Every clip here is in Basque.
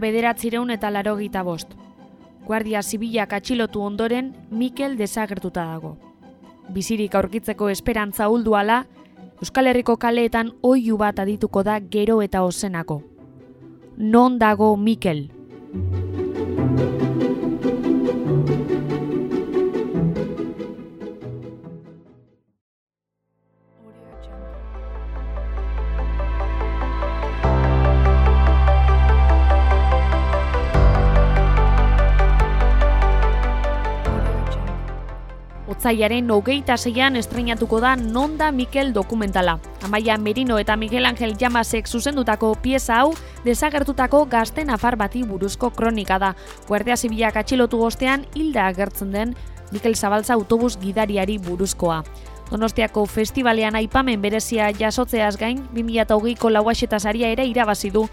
bederatzireun eta laro bost. Guardia Zibilak atxilotu ondoren, Mikel desagertuta dago. Bizirik aurkitzeko esperantza ulduala, Euskal Herriko kaleetan oiu bat adituko da gero eta ozenako. Non dago Mikel? Otzaiaren hogeita zeian estrenatuko da Nonda Mikel dokumentala. Amaia Merino eta Miguel Angel Jamasek zuzendutako pieza hau desagertutako gazten afar bati buruzko kronika da. Guardia Zibilak atxilotu bostean hilda agertzen den Mikel Zabaltza autobus gidariari buruzkoa. Donostiako festivalean aipamen berezia jasotzeaz gain, 2008ko lauaxeta saria ere irabazi du.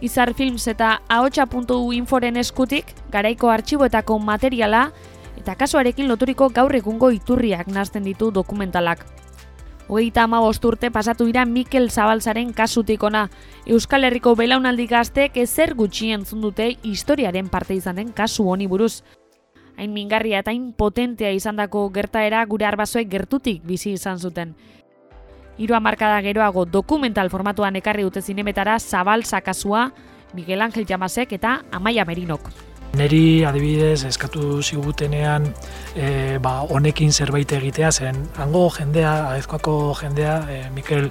Izar Films eta ahotsa.uinforen eskutik, garaiko artxiboetako materiala, eta kasuarekin loturiko gaur egungo iturriak nazten ditu dokumentalak. Hogeita ama urte pasatu dira Mikel Zabalzaren kasutikona. Euskal Herriko belaunaldi gaztek ezer gutxi entzun historiaren parte izan den kasu honi buruz. Hain mingarria eta hain potentea izandako gertaera gure arbazoek gertutik bizi izan zuten. Hiru hamarkada geroago dokumental formatuan ekarri dute zinemetara Zabalza kasua, Miguel Angel Jamasek eta Amaia Merinok. Neri adibidez eskatu zigutenean e, ba, honekin zerbait egitea zen hango jendea, aezkoako jendea, e, Mikel,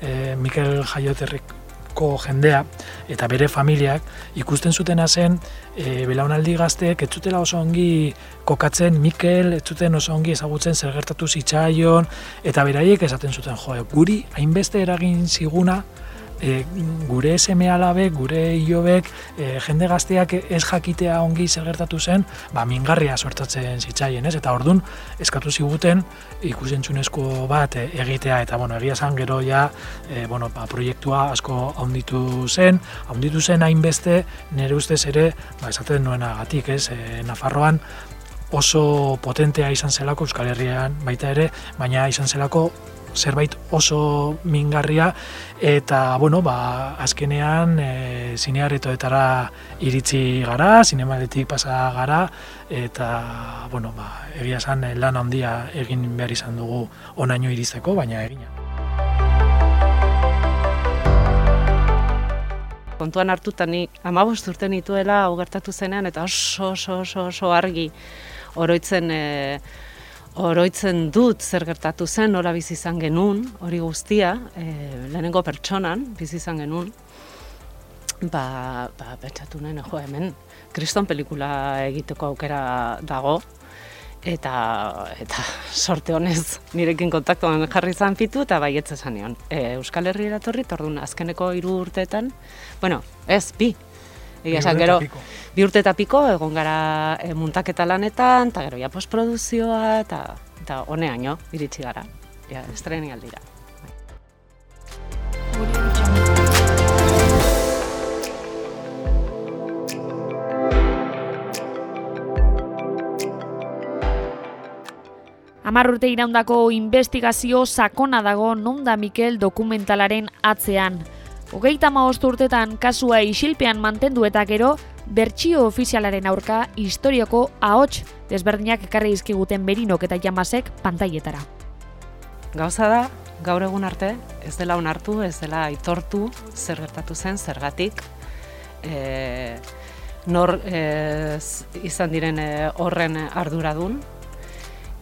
e, Mikel Jaioterriko jendea eta bere familiak ikusten zutena zen e, belaunaldi gazteek ez zutela oso ongi kokatzen Mikel, ez zuten oso ongi ezagutzen zer gertatu zitzaion eta beraiek esaten zuten jo, guri hainbeste eragin ziguna e, gure seme alabe, gure iobek, e, jende gazteak ez jakitea ongi zer gertatu zen, ba, mingarria sortatzen zitzaien, ez? Eta ordun eskatu ziguten ikusentzunezko bat e, egitea, eta bueno, egia zan gero ja, e, bueno, ba, proiektua asko haunditu zen, haunditu zen hainbeste, nire ustez ere, ba, esaten nuena gatik, ez? E, Nafarroan, oso potentea izan zelako Euskal Herrian baita ere, baina izan zelako zerbait oso mingarria eta bueno, ba, azkenean e, zinearetoetara iritsi gara, zinemaletik pasa gara eta bueno, ba, egia esan eh, lan handia egin behar izan dugu onaino iristeko, baina egina. Kontuan hartuta ni amabost urte nituela hau gertatu zenean eta oso oso oso, oso argi oroitzen e, oroitzen dut zer gertatu zen, nola bizi izan genuen, hori guztia, e, lehenengo pertsonan bizi izan genuen, ba, ba pentsatu nahi, jo, hemen, kriston pelikula egiteko aukera dago, eta, eta sorte honez nirekin kontaktuan jarri izan fitu, eta bai esan nion. E, Euskal Herri eratorri, tordun azkeneko hiru urteetan, bueno, ez, bi, Egia esan, gero, bi urte eta piko, egon gara e, muntaketa lanetan, eta gero, ja, postproduzioa, eta, eta honeaino, iritsi gara, ja, estreni aldira. Amar urte iraundako investigazio sakona dago non da Mikel dokumentalaren atzean. Hogeita maost urtetan kasua isilpean mantendu eta gero, bertsio ofizialaren aurka historioko ahots desberdinak ekarri izkiguten berinok eta jamasek pantaietara. Gauza da, gaur egun arte, ez dela onartu, ez dela aitortu zer gertatu zen, zergatik, e, nor e, izan diren e, horren arduradun,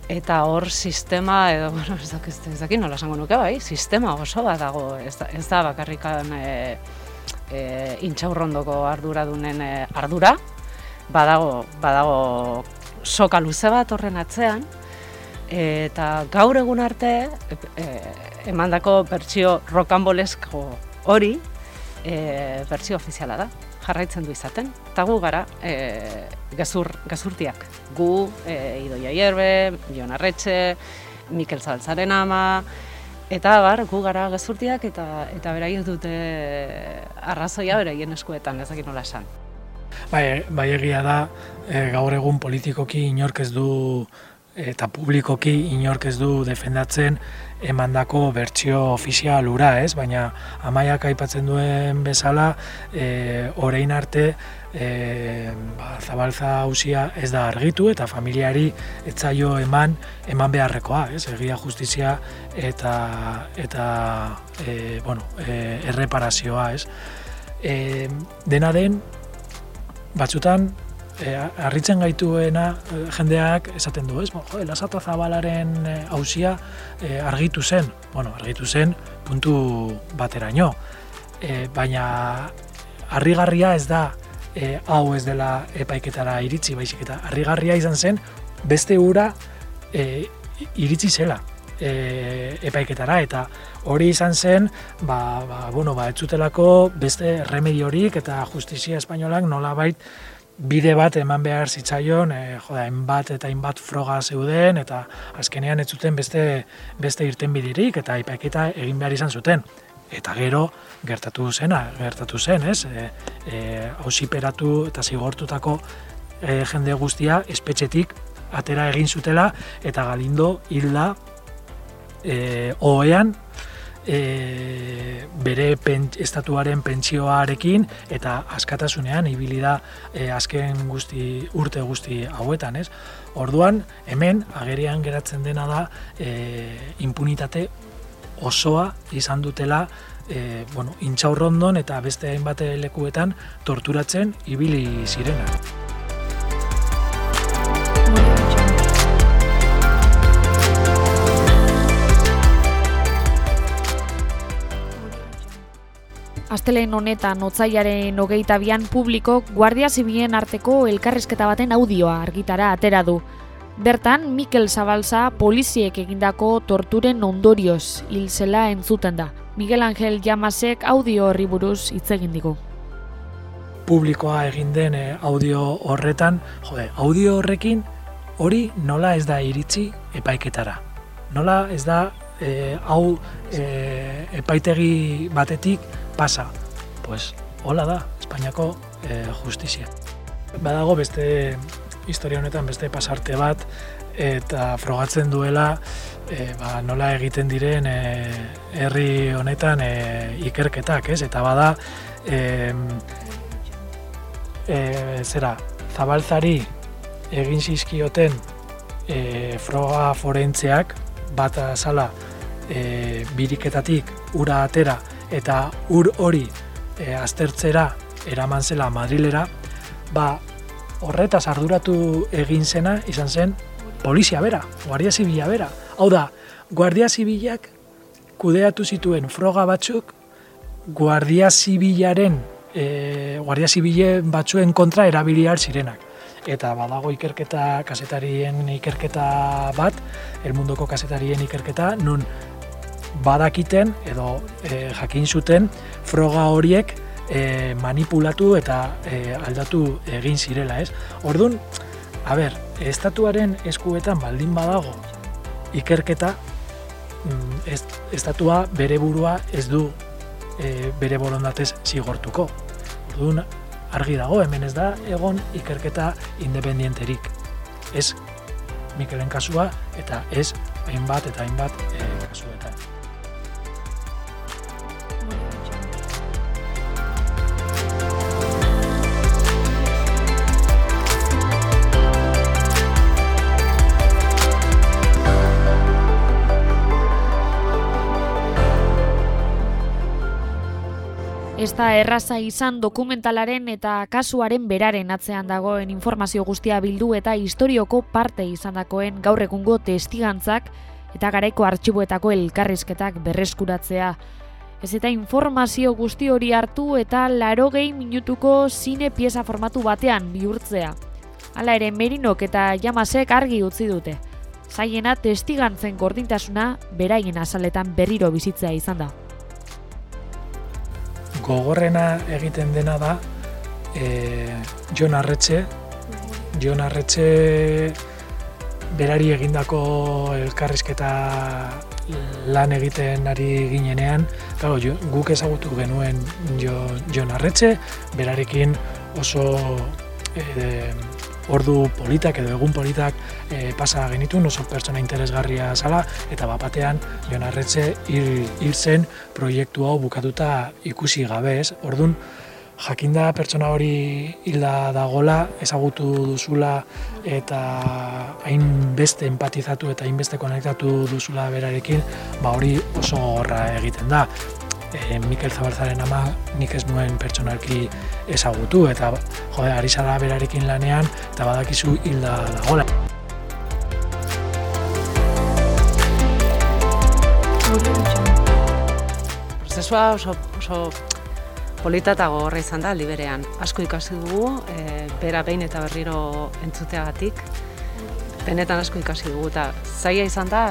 eta hor sistema edo bueno, ez dakit ez dakit nola esango nuke bai, sistema oso bat dago, ez da, ez da bakarrikan e, e, intxaurrondoko arduradunen e, ardura, badago badago soka luze bat horren atzean. Eta gaur egun arte e, emandako bertsio rokanbolesko hori e, bertsio ofiziala da jarraitzen du izaten. Eta gu gara, e, gazur, gazurtiak. Gu, e, Idoia Ierbe, Jon Arretxe, Mikel Zabaltzaren ama, eta bar, gu gara gazurtiak eta eta beraiek dute arrazoia beraien eskuetan, ezakit nola esan. Bai, bai egia da, e, gaur egun politikoki inork ez du eta publikoki inork ez du defendatzen emandako bertsio ofizial ura, ez? Baina amaiak aipatzen duen bezala, e, orain arte e, ba, zabaltza hausia ez da argitu eta familiari etzaio eman eman beharrekoa, ez? Egia justizia eta eta e, bueno, e, erreparazioa, ez? E, dena den batzutan e, arritzen gaituena e, jendeak esaten du, ez? Bo, jo, lasata zabalaren hausia e, argitu zen, bueno, argitu zen puntu bateraino. E, baina harrigarria ez da e, hau ez dela epaiketara iritsi, baizik eta harrigarria izan zen beste ura e, iritsi zela e, epaiketara eta hori izan zen ba, ba, bueno, ba, etzutelako beste remediorik eta justizia espainolak nolabait bide bat eman behar zitzaion, e, joda, enbat eta hainbat froga zeuden, eta azkenean ez zuten beste, beste irten bidirik, eta ipaiketa egin behar izan zuten. Eta gero, gertatu zena, gertatu zen, ez? E, e, ausiperatu eta zigortutako e, jende guztia espetxetik atera egin zutela, eta galindo hilda e, oean e, bere pen, estatuaren pentsioarekin eta askatasunean ibili da e, azken guzti urte guzti hauetan, ez? Orduan, hemen agerian geratzen dena da e, impunitate osoa izan dutela e, bueno, intxaurrondon eta beste hainbat lekuetan torturatzen ibili zirena. Astelen honetan otzaiaren hogeita bian publiko Guardia Zibilen arteko elkarrezketa baten audioa argitara atera du. Bertan, Mikel Zabalza poliziek egindako torturen ondorioz hil zela entzuten da. Miguel Angel Jamasek audio horri buruz hitz egin digu. Publikoa egin den eh, audio horretan, jode, audio horrekin hori nola ez da iritsi epaiketara. Nola ez da e, hau e, epaitegi batetik pasa. Pues, hola da, Espainiako e, justizia. Badago beste historia honetan beste pasarte bat eta frogatzen duela e, ba, nola egiten diren e, herri honetan e, ikerketak, ez? Eta bada e, e, zera, zabaltzari egin zizkioten e, froga forentzeak bat azala e, biriketatik ura atera eta ur hori e, aztertzera eraman zela Madrilera, ba, horretaz arduratu egin zena izan zen polizia bera, guardia zibila bera. Hau da, guardia zibilak kudeatu zituen froga batzuk guardia zibilaren e, guardia zibilen batzuen kontra erabiliar zirenak eta badago ikerketa kasetarien ikerketa bat, el munduko kasetarien ikerketa, nun badakiten edo e, jakin zuten froga horiek e, manipulatu eta e, aldatu egin zirela, ez? Ordun, a ber, estatuaren eskuetan baldin badago ikerketa, mm, estatua bere burua ez du e, bere borondatez zigortuko. Ordun, argi dago, hemen ez da egon ikerketa independienterik. Ez Mikelen kasua eta ez hainbat eta hainbat e, kasuetan. Ez da erraza izan dokumentalaren eta kasuaren beraren atzean dagoen informazio guztia bildu eta historioko parte izandakoen gaur egungo testigantzak eta garaiko artxiboetako elkarrizketak berreskuratzea. Ez eta informazio guzti hori hartu eta laro minutuko zine pieza formatu batean bihurtzea. Hala ere Merinok eta Jamasek argi utzi dute. Zaiena testigantzen gordintasuna beraien azaletan berriro bizitzea izan da gogorrena egiten dena da e, Jon Arretxe, Jon Arretxe berari egindako elkarrizketa lan egiten ari ginenean, claro, guk ezagutu genuen jo, Jon Arretxe, berarekin oso e, ordu politak edo egun politak e, pasa genitu, oso pertsona interesgarria zala, eta bapatean Jon Arretxe hil, hil zen proiektu hau bukatuta ikusi gabe ez. Ordun jakinda pertsona hori hilda dagola, ezagutu duzula eta hain beste empatizatu eta hain beste konektatu duzula berarekin, ba hori oso horra egiten da e, Mikel Zabalzaren ama nik ez nuen pertsonalki ezagutu eta jode, ari zara berarekin lanean eta badakizu hilda dagoela. Prozesua oso, oso polita eta gogorra izan da aldi berean. Asko ikasi dugu, e, bera behin eta berriro entzuteagatik. Benetan asko ikasi dugu eta zaila izan da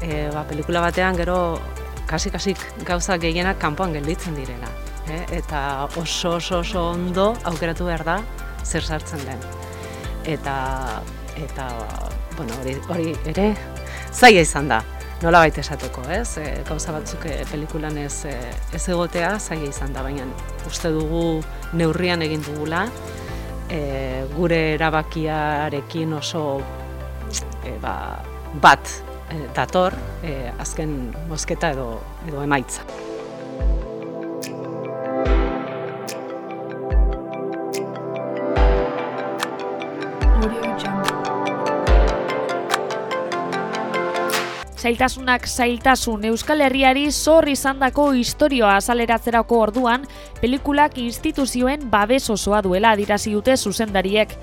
e, ba, pelikula batean gero kasi-kasik gauza gehienak kanpoan gelditzen direla. Eh? Eta oso oso oso ondo aukeratu behar da zer sartzen den. Eta, eta bueno, hori, hori ere zaila izan da. Nola baita esateko, ez? E, gauza batzuk e, pelikulan ez, e, ez egotea zaila izan da, baina uste dugu neurrian egin dugula, e, gure erabakiarekin oso e, ba, bat dator e, azken mozketa edo, edo emaitza. Zailtasunak zailtasun Euskal Herriari zor izandako historioa azaleratzerako orduan, pelikulak instituzioen babes osoa duela adirazi dute zuzendariek.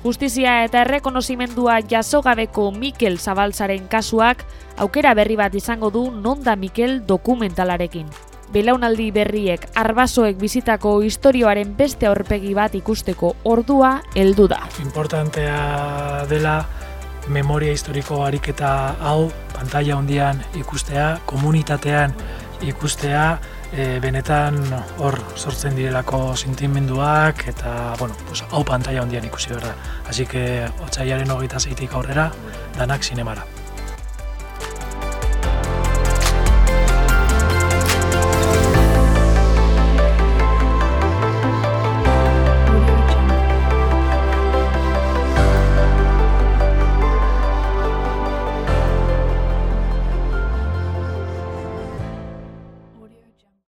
Justizia eta errekonozimendua jasogabeko Mikel Zabaltzaren kasuak aukera berri bat izango du nonda Mikel dokumentalarekin. Belaunaldi berriek arbasoek bizitako historioaren beste aurpegi bat ikusteko ordua heldu da. Importantea dela memoria historiko ariketa hau pantalla hondian ikustea, komunitatean ikustea, e, benetan hor sortzen direlako sentimenduak eta bueno, pues, hau pantalla hondian ikusi behar da. Así que, otxaiaren hogeita zeitik aurrera, danak sinemara.